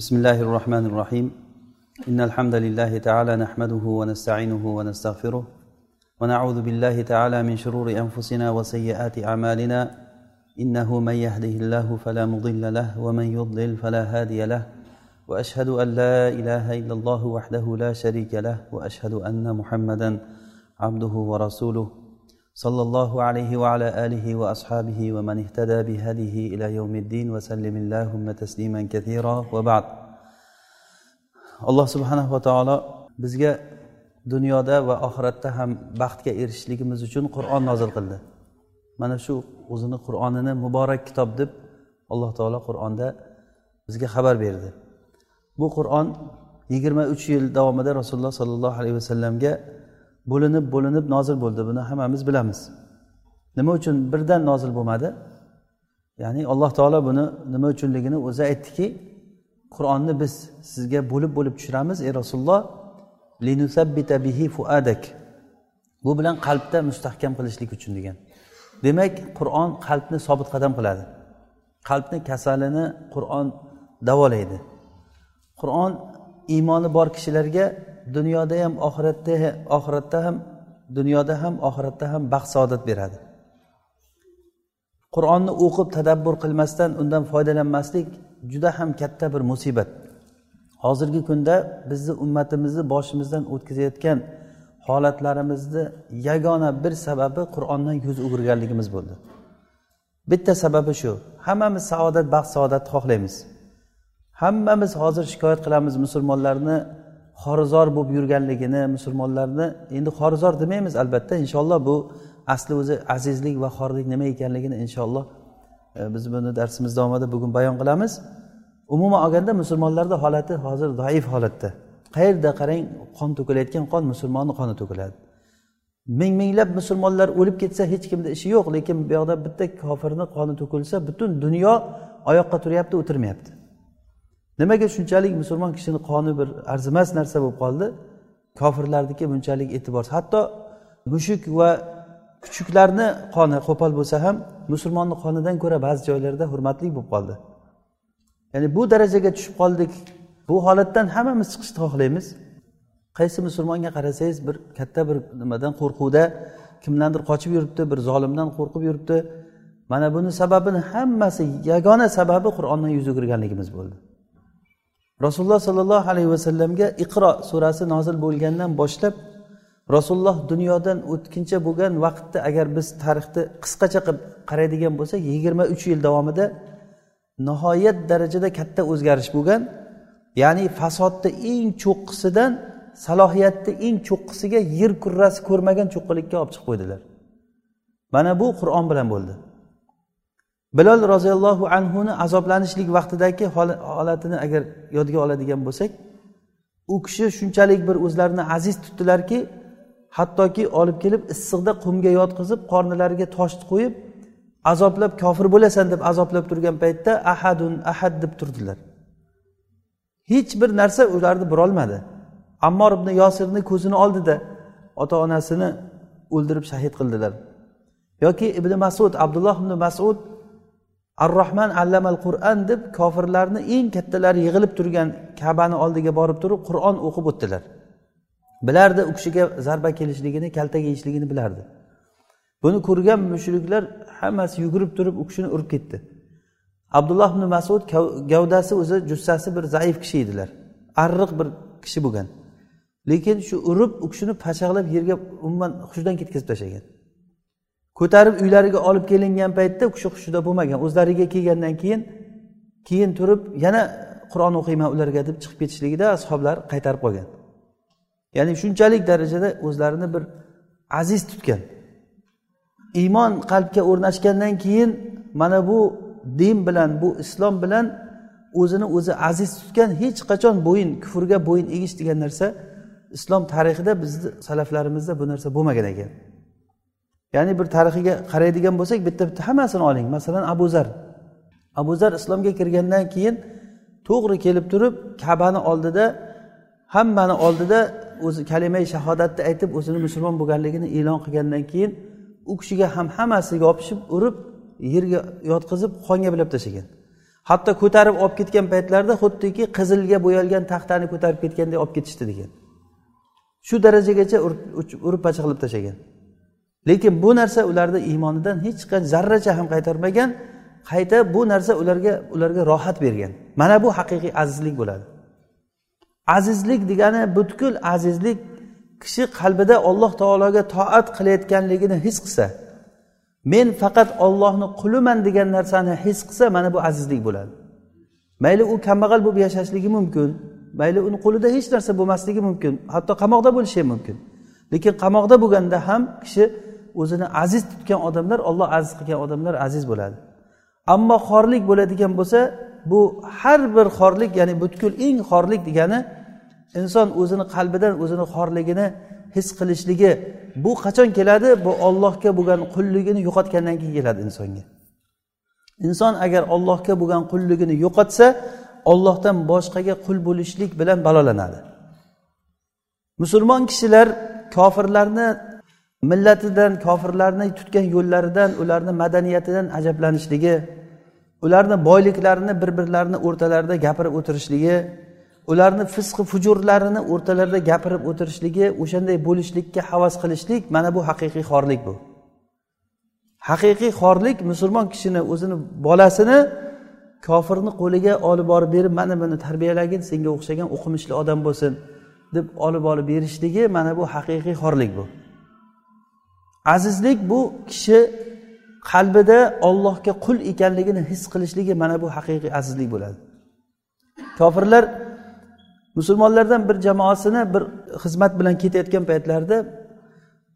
بسم الله الرحمن الرحيم. إن الحمد لله تعالى نحمده ونستعينه ونستغفره ونعوذ بالله تعالى من شرور أنفسنا وسيئات أعمالنا. إنه من يهده الله فلا مضل له ومن يضلل فلا هادي له. وأشهد أن لا إله إلا الله وحده لا شريك له. وأشهد أن محمدا عبده ورسوله. صلى الله عليه وعلى آله وأصحابه ومن اهتدى بهديه إلى يوم الدين وسلم اللهم تسليما كثيرا وبعد alloh subhanahu va taolo bizga dunyoda va oxiratda ham baxtga erishishligimiz uchun qur'on nozil qildi mana shu o'zini qur'onini muborak kitob deb alloh taolo qur'onda bizga xabar berdi bu qur'on yigirma uch yil davomida rasululloh sollallohu alayhi vasallamga bo'linib bo'linib nozil bo'ldi. Buni hammamiz bilamiz. Nima uchun birdan nozil bo'lmadi? Ya'ni alloh taolo buni nima uchunligini o'zi aytdiki qur'onni biz sizga bo'lib bo'lib tushiramiz ey rasululloh bihi fuadak. Bu bilan qalbda mustahkam qilishlik uchun degan. Demak qur'on qalbni sobit qadam qiladi. Qalbni kasalini qur'on davolaydi. Qur'on iymoni bor kishilarga dunyoda ham oxiratda oxiratda ham dunyoda ham oxiratda ham baxt saodat beradi. Qur'onni o'qib tadabbur qilmasdan undan foydalanmaslik juda ham katta bir musibat. Hozirgi kunda bizni ummatimizni boshimizdan o'tkazayotgan holatlarimizni yagona bir sababi qur'ondan yuz o'girganligimiz bo'ldi. Bitta sababi shu. Hammamiz saodat baxt saodatni xohlaymiz. Hammamiz hozir shikoyat qilamiz musulmonlarni xorizor bo'lib yurganligini musulmonlarni endi xorizor demaymiz albatta. Inshaalloh bu asli o'zi azizlik va xorlik nima ekanligini inshaalloh e, biz buni darsimiz davomida bugun bayon qilamiz. Umuman olganda musulmonlarni holati hozir zaif holatda. Qayerda qarang qon to'kilayotgan qon musulmonni qoni to'kiladi. Ming minglab musulmonlar o'lib ketsa hech kimni ishi yo'q lekin bu yoqda bitta kofirni qoni to'kilsa butun dunyo oyoqqa turyapti o'tirmayapti. Nimaga shunchalik musulmon kishini qoni bir arzimas narsa bo'lib qoldi? Kofirlarniki bunchalik e'tiborsiz. Hatto mushuk va kuchuklarni qoni qo'pol bo'lsa ham musulmonni qonidan ko'ra ba'zi joylarda hurmatli bo'lib qoldi. Ya'ni bu darajaga tushib qoldik. Bu holatdan hammamiz chiqishni xohlaymiz. Qaysi musulmonga qarasangiz bir katta bir nimadan qo'rquvda kimdandir qochib yuribdi bir zolimdan qo'rqib yuribdi. Mana buni sababini hammasi yagona sababi qur'ondan yuz o'girganligimiz bo'ldi. Rasululloh sollallohu alayhi vasallamga iqro surasi nozil bo'lgandan boshlab rasululloh dunyodan o'tkincha bo'lgan vaqtda agar biz tarixni qisqacha qilib qaraydigan bo'lsak yigirma uch yil davomida nihoyat darajada katta o'zgarish bo'lgan. Ya'ni fasodni eng cho'qqisidan salohiyatni eng cho'qqisiga yer kurrasi ko'rmagan cho'qqilikka olib chiqib qo'ydilar. Mana bu qur'on bilan bo'ldi. Bilol roziyallohu anhuni azoblanishlik vaqtidagi holatini agar yodga oladigan bo'lsak u kishi shunchalik bir o'zlarini aziz tutdilarki hattoki olib kelib issiqda qumga yotqizib qornilariga tosh qo'yib azoblab kofir bo'lasan deb azoblab turgan paytda ahadun ahad deb turdilar. Hech bir narsa ularni burolmadi. Ammor ibn yosirni ko'zini oldida ota onasini o'ldirib shahid qildilar. Yoki ibn masud abdulloh ibn masud ar rohman allamal qur'an deb kofirlarni eng kattalari yig'ilib turgan kabani oldiga borib turib qur'on o'qib o'tdilar. Bilardi u kishiga zarba kelishligini kaltak yeyishligini bilardi. Buni ko'rgan mushriklar hammasi yugurib turib u kishini urib ketdi. Abdulloh ibn masud gavdasi o'zi jussasi bir zaif kishi edilar. Arriq bir kishi bo'lgan. Lekin shu urib u kishini pachaqlab yerga umuman hushidan ketkazib tashlagan. Ko'tarib uylariga olib kelingan paytda u kishi hushida bo'lmagan. O'zlariga kelgandan keyin keyin turib yana qur'on o'qiyman ularga deb chiqib ketishligida ashoblar qaytarib qolgan. Ya'ni shunchalik darajada o'zlarini bir aziz tutgan. Iymon qalbga o'rnashgandan keyin mana bu din bilan bu islom bilan o'zini o'zi aziz tutgan hech qachon bo'yin kufrga bo'yin egish degan narsa islom tarixida bizni salaflarimizda bu narsa bo'lmagan ekan. Ya'ni bir tarixiga qaraydigan bo'lsak bitta bitta hammasini oling. Masalan abu zar. Abu zar islomga kirgandan keyin to'g'ri kelib turib kabani oldida hammani oldida o'zi kalimai shahodatni aytib o'zini musulmon bo'lganligini e'lon qilgandan keyin u kishiga ham hammasiga yopishib urib yerga yotqizib qonga bilab tashlagan. Hatto ko'tarib olib ketgan paytlarida xuddiki qizilga bo'yalgan taxtani ko'tarib ketganday olib ketishdi degan. Shu darajagacha urib pacha qilib tashlagan. Lekin bu narsa ularni iymonidan hech qanday zarracha ham qaytarmagan qayta bu narsa ularga ularga rohat bergan. Mana bu haqiqiy azizlik bo'ladi. Azizlik degani butkul azizlik kishi qalbida olloh taologa toat qilayotganligini his qilsa men faqat ollohni quliman degan narsani his qilsa mana bu azizlik bo'ladi. Mayli u kambag'al bo'lib yashashligi mumkin mayli uni qo'lida hech narsa bo'lmasligi mumkin hatto qamoqda bo'lishi ham mumkin. Lekin qamoqda bo'lganda ham kishi o'zini aziz tutgan odamlar olloh aziz qilgan odamlar aziz bo'ladi. Ammo xorlik bo'ladigan bo'lsa bu har bir xorlik ya'ni butkul eng xorlik degani inson o'zini qalbidan o'zini xorligini his qilishligi bu qachon keladi? Bu ollohga bo'lgan qulligini yo'qotgandan keyin keladi insonga. Inson agar ollohga bo'lgan qulligini yo'qotsa ollohdan boshqaga qul bo'lishlik bilan balolanadi. Musulmon kishilar kofirlarni millatidan kofirlarni tutgan yo'llaridan ularni madaniyatidan ajablanishligi ularni boyliklarini bir birlarini o'rtalarida gapirib o'tirishligi ularni fisqi fujurlarini o'rtalarida gapirib o'tirishligi o'shanday bo'lishlikka havas qilishlik mana bu haqiqiy xorlik bu. Haqiqiy xorlik musulmon kishini o'zini bolasini kofirni qo'liga olib borib berib mana buni tarbiyalagin senga o'xshagan o'qimishli odam bo'lsin deb olib olib berishligi mana bu haqiqiy xorlik bu. Azizlik bu kishi qalbida ollohga qul ekanligini his qilishligi mana bu haqiqiy azizlik bo'ladi. Kofirlar musulmonlardan bir jamoasini bir xizmat bilan ketayotgan paytlarida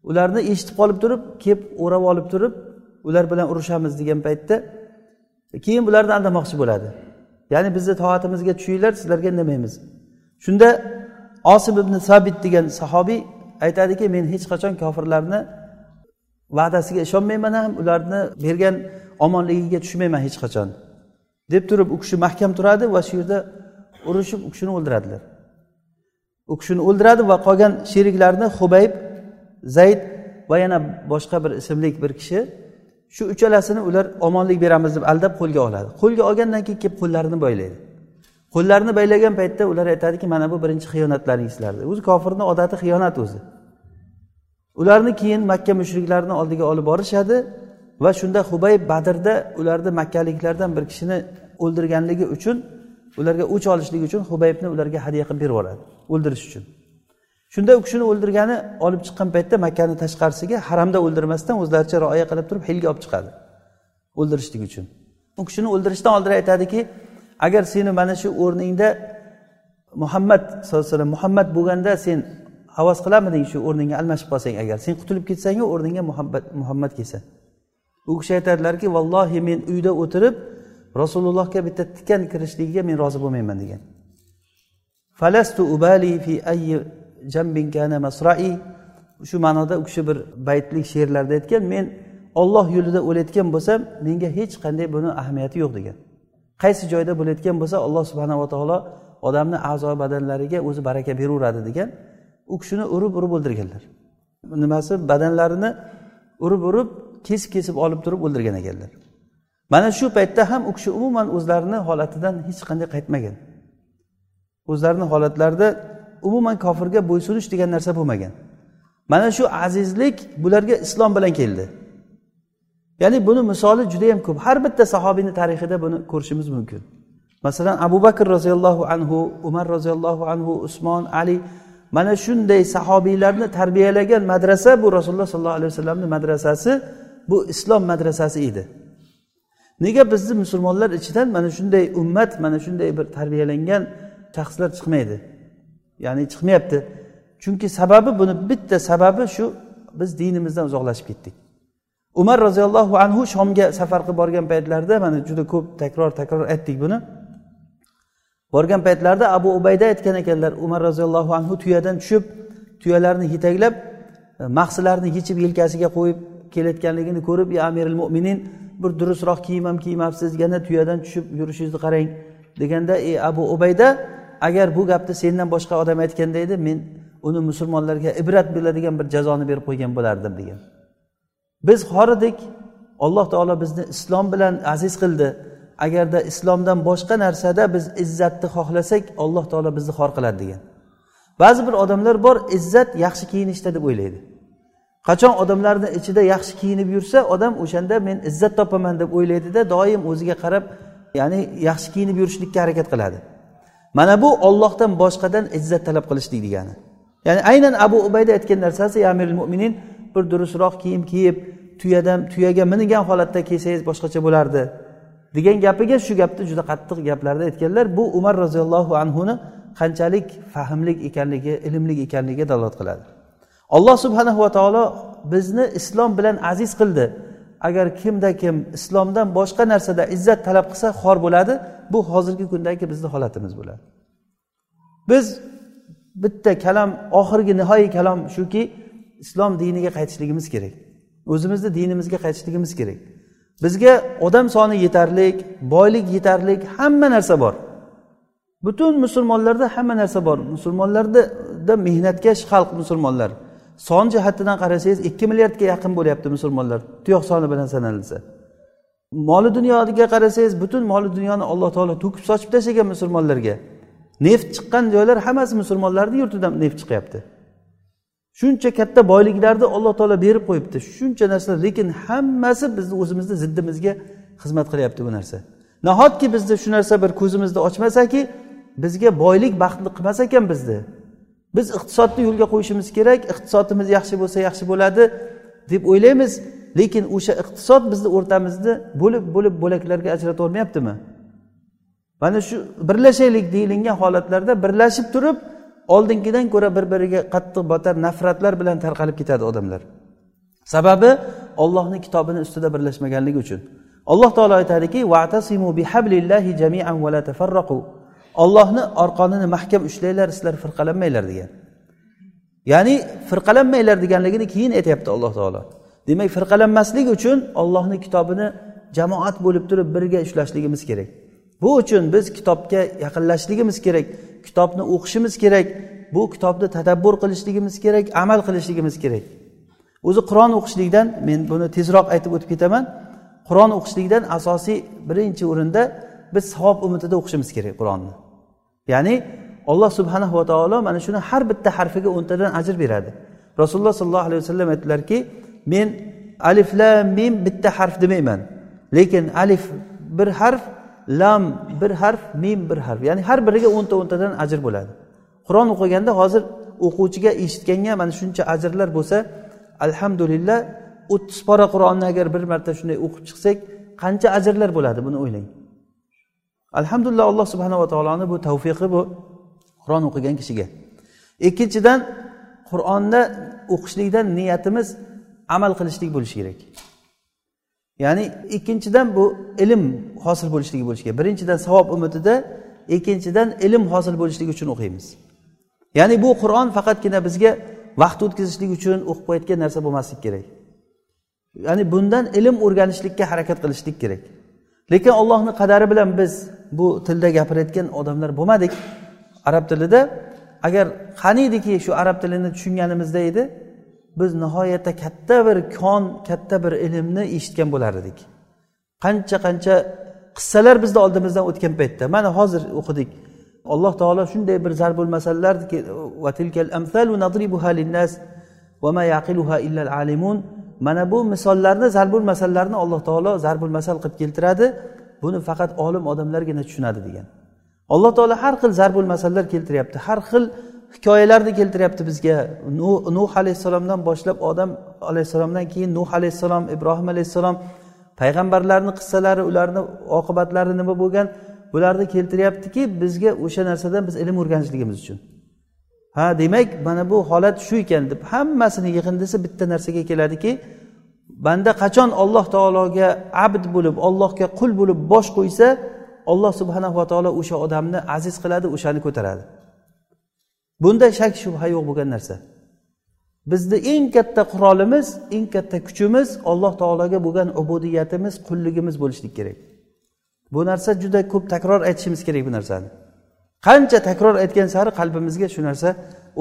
ularni eshitib qolib turib kelib o'rab olib turib ular bilan urushamiz degan paytda keyin ularni aldamoqchi bo'ladi. Ya'ni bizni toatimizga tushinglar sizlarga indamaymiz. Shunda osim ibn sabit degan sahobiy aytadiki men hech qachon kofirlarni va'dasiga ishonmayman ham ularni bergan omonligiga tushmayman hech qachon. Deb turib u kishi mahkam turadi va shu yerda urushib u kishini o'ldiradilar. U kishini o'ldiradi va qolgan sheriklarini hubayb zayd va yana boshqa bir ismli bir kishi shu uchalasini ular omonlik beramiz deb aldab qo'lga oladi. Qo'lga olgandan keyin kelib qo'llarini boylaydi. Qo'llarini baylagan paytda ular aytadiki mana bu birinchi xiyonatlaring sizlarni o'zi kofirni odati xiyonat o'zi. Ularni keyin makka mushriklarini oldiga olib borishadi va shunda hubayb badrda ularni makkaliklardan bir kishini o'ldirganligi uchun ularga o'ch olishlik uchun hubaybni ularga hadya qilib berib yuboradi o'ldirish uchun. Shunda u kishini o'ldirgani olib chiqqan paytda makkani tashqarisiga haramda o'ldirmasdan o'zlaricha rioya qilib turib hilga olib chiqadi o'ldirishlik uchun. U kishini o'ldirishdan oldin aytadiki agar seni mana shu o'rningda muhammad sallallohu alayhi vasallam muhammad bo'lganda sen havas qilarmiding shu o'rningga almashib qolsang agar. Sen qutulib ketsangu o'rningga muhammad muhammad kelsa. U kishi aytadilarki vallohi men uyda o'tirib rasulullohga bitta tikan kirishligiga men rozi bo'lmayman degan. Falastu ubali fi ayyi jambin kana masrai. Shu ma'noda u kishi bir baytlik she'rlarda aytgan men olloh yo'lida o'layotgan bo'lsam menga hech qanday buni ahamiyati yo'q degan. Qaysi joyda bo'layotgan bo'lsa alloh subhanava taolo odamni a'zo badanlariga o'zi baraka beraveradi degan. U kishini urib urib o'ldirganlar. Nimasi? Badanlarini urib urib kesib kesib olib turib o'ldirgan ekanlar. Mana shu paytda ham u kishi umuman o'zlarini holatidan hech qanday qaytmagan. O'zlarini holatlarida umuman kofirga bo'ysunish degan narsa bo'lmagan. Mana shu azizlik bularga islom bilan keldi. Ya'ni buni misoli juda yam ko'p. Har bitta sahobiyni tarixida buni ko'rishimiz mumkin. Masalan abu bakr roziyallohu anhu umar roziyallohu anhu usmon ali mana shunday sahobiylarni tarbiyalagan madrasa bu rasululloh sollallohu alayhi vasallamni madrasasi bu islom madrasasi edi. Nega bizni musulmonlar ichidan mana shunday ummat mana shunday bir tarbiyalangan shaxslar chiqmaydi? Ya'ni chiqmayapti. Chunki sababi buni bitta sababi shu biz dinimizdan uzoqlashib ketdik. Umar roziyallohu anhu shomga safar qilib borgan paytlarida mana juda ko'p takror takror aytdik buni. Borgan paytlarida abu ubayda aytgan ekanlar umar roziyallohu anhu tuyadan tushib tuyalarni yetaklab e, mahsilarni yechib yelkasiga qo'yib kelayotganligini ko'rib ya amiril mo'minin bir durustroq kiyim ham kiymabsiz yana tuyadan tushib yurishingizni qarang deganda ey abu ubayda agar bu gapni sendan boshqa odam aytganda edi men uni musulmonlarga ibrat bo'ladigan bir jazoni berib qo'ygan bo'lardim degan. Biz xor edik alloh taolo bizni islom bilan aziz qildi. Agarda islomdan boshqa narsada biz izzatni xohlasak alloh taolo bizni xor qiladi degan. Ba'zi bir odamlar bor izzat yaxshi kiyinishda deb o'ylaydi. Qachon odamlarni ichida yaxshi kiyinib yursa odam o'shanda men izzat topaman deb o'ylaydida doim o'ziga qarab ya'ni yaxshi kiyinib yurishlikka harakat qiladi. Mana bu ollohdan boshqadan izzat talab qilishlik degani. Ya'ni aynan abu ubayda aytgan narsasi amir mo'minin bir durustroq kiyim kiyib tuyadan tuyaga mingan holatda kelsangiz boshqacha bo'lardi. Degan gapiga shu gapni juda qattiq gaplarda aytganlar. Bu umar roziyallohu anhuni qanchalik fahmlik ekanligi ilmli ekanligiga dalolat qiladi. Alloh subhanahu va taolo bizni islom bilan aziz qildi. Agar kimda kim islomdan boshqa narsada izzat talab qilsa xor bo'ladi bu hozirgi kundagi bizni holatimiz bo'ladi. Biz bitta kalam oxirgi nihoyiy kalom shuki islom diniga qaytishligimiz kerak. O'zimizni dinimizga qaytishligimiz kerak. Bizga odam soni yetarlik boylik yetarlik hamma narsa bor. Butun musulmonlarda hamma narsa bor. Musulmonlarda mehnatkash xalq musulmonlar. Son jihatidan qarasangiz ikki milliardga yaqin bo'lyapti musulmonlar. Tuyoq soni bilan sanalsa. Moli dunyoga qarasangiz butun moli dunyoni alloh taolo to'kib sochib tashlagan musulmonlarga. Neft chiqqan joylar hammasi musulmonlarni yurtidan neft chiqyapti. Shuncha katta boyliklarni alloh taolo berib qo'yibdi. Shuncha narsalar lekin hammasi bizni o'zimizni ziddimizga xizmat qilyapti bu narsa. Nahotki bizni shu narsa bir ko'zimizni ochmasaki bizga boylik baxtli qilmas ekan bizni biz iqtisodni yo'lga qo'yishimiz kerak iqtisodimiz yaxshi bo'lsa yaxshi bo'ladi deb o'ylaymiz lekin o'sha iqtisod bizni o'rtamizni bo'lib bo'lib bo'laklarga ajrata olmayaptimi? Mana shu birlashaylik deyilingan holatlarda birlashib turib oldingidan ko'ra bir biriga qattiq botar nafratlar bilan tarqalib ketadi odamlar. Sababi ollohni kitobini ustida birlashmaganligi uchun. Alloh taolo aytadiki vatasimu bihablillahi jamian va la tafarraqu. Ollohni orqonini mahkam ushlanglar sizlar firqalanmanglar degan. Ya'ni firqalanmanglar deganligini keyin aytyapti alloh taolo. Demak firqalanmaslik uchun ollohni kitobini jamoat bo'lib turib birga ushlashligimiz kerak. Bu uchun biz kitobga yaqinlashishligimiz kerak. Kitobni o'qishimiz kerak bu kitobni tadabbur qilishligimiz kerak amal qilishligimiz kerak. O'zi qur'on o'qishlikdan men buni tezroq aytib o'tib ketaman qur'on o'qishlikdan asosiy birinchi o'rinda biz savob umidida o'qishimiz kerak qur'onni. Ya'ni alloh subhanahu va taolo mana shuni har bitta harfiga o'ntadan ajr beradi. Rasululloh sollallohu alayhi vasallam aytdilarki men alif la mim bitta harf demayman. Lekin alif bir harf lam bir harf mim bir harf. Ya'ni har biriga o'nta o'ntadan ajr bo'ladi. Qur'on o'qiganda hozir o'quvchiga eshitganga mana shuncha ajrlar bo'lsa alhamdulillah o'ttiz pora qur'onni agar bir marta shunday o'qib chiqsak qancha ajrlar bo'ladi buni o'ylang. Alhamdulillah alloh subhanava taoloni bu tavfiqi bu qur'on o'qigan kishiga. Ikkinchidan qur'onni o'qishlikdan niyatimiz amal qilishlik bo'lishi kerak. Ya'ni ikkinchidan bu ilm hosil bo'lishligi bo'lishi kerak birinchidan savob umidida ikkinchidan ilm hosil bo'lishligi uchun o'qiymiz. Ya'ni bu qur'on faqatgina bizga vaqt o'tkazishlik uchun o'qib qo'yayotgan narsa bo'lmasligi kerak. Ya'ni bundan ilm o'rganishlikka harakat qilishlik kerak. Lekin ollohni qadari bilan biz bu tilda gapirayotgan odamlar bo'lmadik. Arab tilida agar qaniydiki shu arab tilini tushunganimizda edi biz nihoyatda katta bir kon katta bir ilmni eshitgan bo'lar edik. Qancha qancha qissalar bizni oldimizdan o'tgan paytda. Mana hozir o'qidik. Alloh taolo shunday bir zarbul masallarki mana bu misollarni zarbul masallarni alloh taolo zarbul masal qilib keltiradi. Buni faqat olim odamlargina tushunadi degan. Alloh taolo har xil zarbul masallar keltiryapti. Har xil hikoyalarni keltiryapti bizga. Nuh alayhissalomdan boshlab odam alayhissalomdan keyin nuh alayhissalom ibrohim alayhissalom payg'ambarlarni qissalari ularni oqibatlari nima bo'lgan? Bularni keltiryaptiki bizga o'sha narsadan biz ilm o'rganishligimiz uchun. Ha demak mana bu holat shu ekan deb hammasini yig'indisi bitta narsaga keladiki banda qachon alloh taologa abd bo'lib allohga qul bo'lib bosh qo'ysa alloh subhanava taolo o'sha odamni aziz qiladi o'shani ko'taradi. Bunda shak shubha yo'q bo'lgan narsa. Bizni eng katta qurolimiz eng katta kuchimiz alloh taologa bo'lgan ubudiyatimiz qulligimiz bo'lishlik kerak. Bu narsa juda ko'p takror aytishimiz kerak bu narsani. Qancha takror aytgan sari qalbimizga shu narsa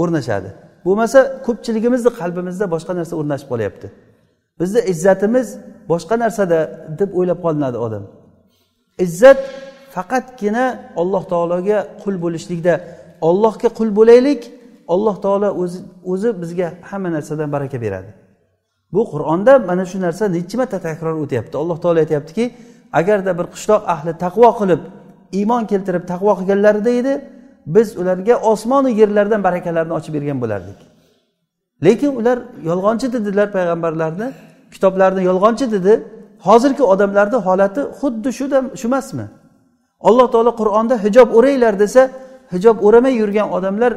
o'rnashadi. Bo'lmasa ko'pchiligimizni qalbimizda boshqa narsa o'rnashib qolyapti. Bizni izzatimiz boshqa narsada deb o'ylab qolinadi odam. Izzat faqatgina alloh taologa qul bo'lishlikda ollohga qul bo'laylik alloh taolo o'zi o'zi bizga hamma narsadan baraka beradi. Bu qur'onda mana shu narsa necha marta takror o'tyapti? Alloh taolo aytyaptiki agarda bir qishloq ahli taqvo qilib iymon keltirib taqvo qilganlarida edi biz ularga osmonu yerlardan barakalarni ochib bergan bo'lardik. Lekin ular yolg'onchi dedilar payg'ambarlarni kitoblarni yolg'onchi dedi. Hozirgi odamlarni holati xuddi shu shu emasmi alloh taolo qur'onda hijob o'ranglar desa hijob o'ramay yurgan odamlar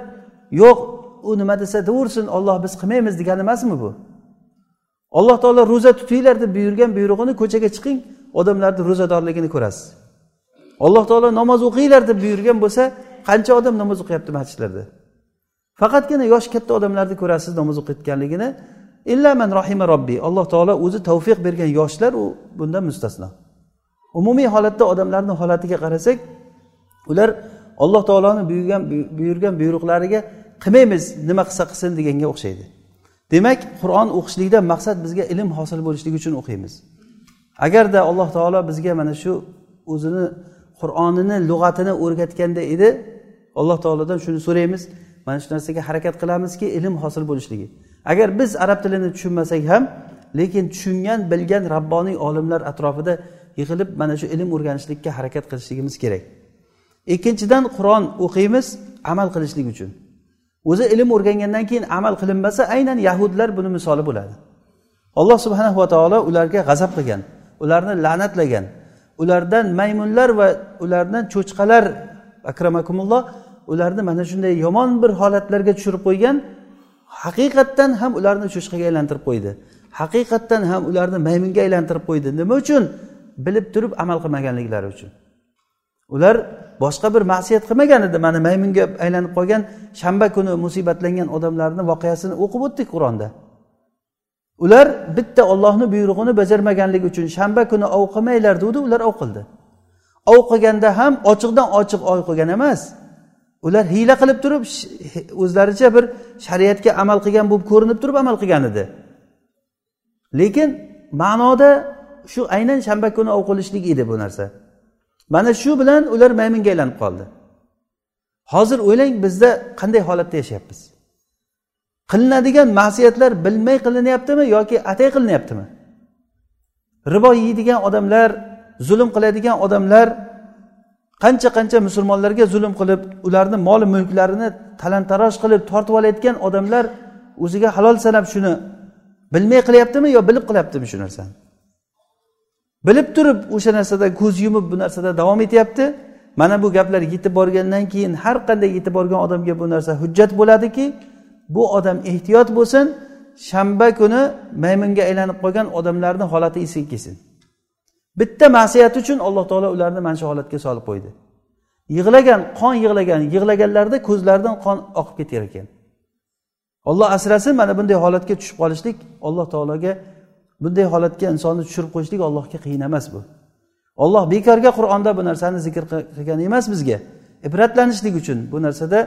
yo'q u nima desa deyaversin olloh biz qilmaymiz degani emasmi bu? Alloh taolo ro'za tutinglar deb buyurgan buyrug'ini ko'chaga chiqing odamlarni ro'zadorligini ko'rasiz. Alloh taolo namoz o'qinglar deb buyurgan bo'lsa qancha odam namoz o'qiyapti masjidlarda faqatgina yosh katta odamlarni ko'rasiz namoz o'qiyotganligini illaman rohima robbi. Alloh taolo o'zi tavfiq bergan yoshlar u bundan mustasno. Umumiy holatda odamlarni holatiga qarasak ular alloh taoloni buyurgan buyurgan buyruqlariga qilmaymiz nima qilsa qilsin deganga o'xshaydi. Demak qur'on o'qishlikdan maqsad bizga ilm hosil bo'lishligi uchun o'qiymiz. Agarda alloh taolo bizga mana shu o'zini qur'onini lug'atini o'rgatganda edi alloh taolodan shuni so'raymiz. Mana shu narsaga harakat qilamizki ilm hosil bo'lishligi. Agar biz arab tilini tushunmasak ham lekin tushungan bilgan rabboniy olimlar atrofida yig'ilib mana shu ilm o'rganishlikka harakat qilishligimiz kerak. Ikkinchidan qur'on o'qiymiz amal qilishlik uchun. O'zi ilm o'rgangandan keyin amal qilinmasa aynan yahudlar buni misoli bo'ladi. Alloh subhana va taolo ularga g'azab qilgan ularni la'natlagan ulardan maymunlar va ulardan cho'chqalar akramakumulloh ularni mana shunday yomon bir holatlarga tushirib qo'ygan haqiqatdan ham ularni cho'chqaga aylantirib qo'ydi. Haqiqatdan ham ularni maymunga aylantirib qo'ydi. Nima uchun? Bilib turib amal qilmaganliklari uchun. Ular boshqa bir ma'siyat qilmagan edi. Mana maymunga aylanib qolgan shanba kuni musibatlangan odamlarni voqeasini o'qib o'tdik qur'onda. Ular bitta ollohni buyrug'ini bajarmaganligi uchun shanba kuni ov qilmanglar degdi ular ov qildi ov qilganda ham ochiqdan ochiq ov qilgan emas. Ular hiyla qilib turib o'zlaricha bir shariatga amal qilgan bo'lib ko'rinib turib amal qilgan edi. Lekin ma'noda shu aynan shanba kuni ov qilishlik edi bu narsa. Mana shu bilan ular maymunga aylanib qoldi. Hozir o'ylang bizda qanday holatda yashayapmiz? Qilinadigan ma'siyatlar bilmay qilinyaptimi yoki atay qilinyaptimi? Ribo yeydigan odamlar zulm qiladigan odamlar qancha qancha musulmonlarga zulm qilib ularni mol mulklarini talantaroj qilib tortib olayotgan odamlar o'ziga halol sanab shuni bilmay qilyaptimi yo bilib qilyaptimi shu narsani? Bilib turib o'sha narsada ko'z yumib bu narsada davom etyapti. Mana bu gaplar yetib borgandan keyin har qanday yetib borgan odamga bu narsa hujjat bo'ladiki bu odam ehtiyot bo'lsin shanba kuni maymunga aylanib qolgan odamlarni holati esiga kelsin. Bitta ma'siyat uchun alloh taolo ularni mana shu holatga solib qo'ydi. Yig'lagan qon yig'lagan yig'laganlarida ko'zlaridan qon oqib ketar ekan. Olloh asrasin mana bunday holatga tushib qolishlik alloh taologa bunday holatga insonni tushirib qo'yishlik allohga qiyin emas bu. Olloh bekorga qur'onda bu narsani zikr qilgan emas bizga. Ibratlanishlik uchun bu narsada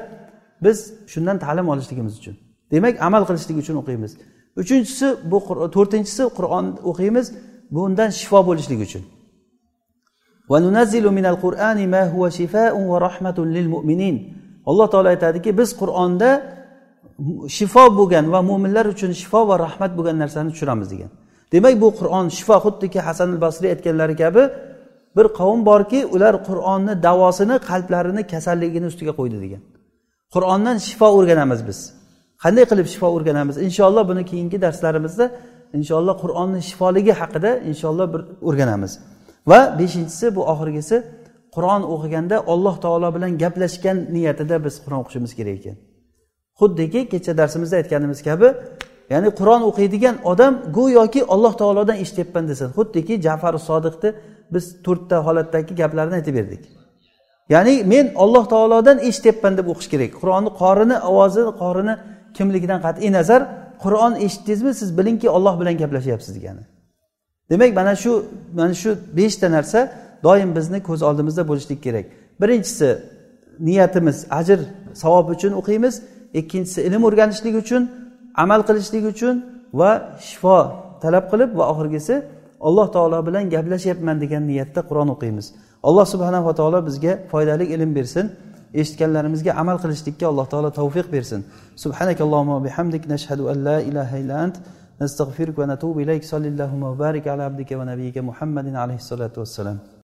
biz shundan ta'lim olishligimiz uchun. Demak amal qilishlik uchun o'qiymiz. Uchinchisi bu to'rtinchisi qur'on o'qiymiz bundan shifo bo'lishlik uchun. Alloh taolo aytadiki biz qur'onda shifo bo'lgan va mo'minlar uchun shifo va rahmat bo'lgan narsani tushiramiz degan. Demak bu qur'on shifo xuddiki hasan al basriy aytganlari kabi bir qavm borki ular qur'onni davosini qalblarini kasalligini ustiga qo'ydi degan. Qur'ondan shifo o'rganamiz biz. Qanday qilib shifo o'rganamiz? Inshaalloh buni keyingi darslarimizda inshaalloh qur'onni shifoligi haqida inshaalloh bir o'rganamiz. Va beshinchisi bu oxirgisi qur'on o'qiganda olloh taolo bilan gaplashgan niyatida biz qur'on o'qishimiz kerak ekan. Xuddiki kecha darsimizda aytganimiz kabi ya'ni qur'on o'qiydigan odam go'yoki alloh taolodan eshityapman desin. Xuddiki jafar sodiqni biz to'rtta holatdagi gaplarini aytib berdik. Ya'ni men olloh taolodan eshityapman deb o'qish kerak. Qur'onni qorini ovozi qorini kimligidan qat'iy nazar. Qur'on eshitdingizmi? Siz bilingki olloh bilan gaplashyapsiz degani. Demak mana shu mana shu beshta narsa doim bizni ko'z oldimizda bo'lishlik kerak. Birinchisi niyatimiz ajr savob uchun o'qiymiz. Ikkinchisi ilm o'rganishlik uchun. amal qilishlik uchun va shifo talab qilib va oxirgisi alloh taolo bilan gaplashyapman degan niyatda qur'on o'qiymiz. Alloh subhanava taolo bizga foydali ilm bersin. Eshitganlarimizga amal qilishlikka alloh taolo tavfiq bersin. Subhanakallohumma bihamdik. Nashhadu an la ilaha illa ant. Nastag'firuka va natubu ilayk. Sollallohu va ala abdika va nabiyika muhammadin alayhissalotu vassalam.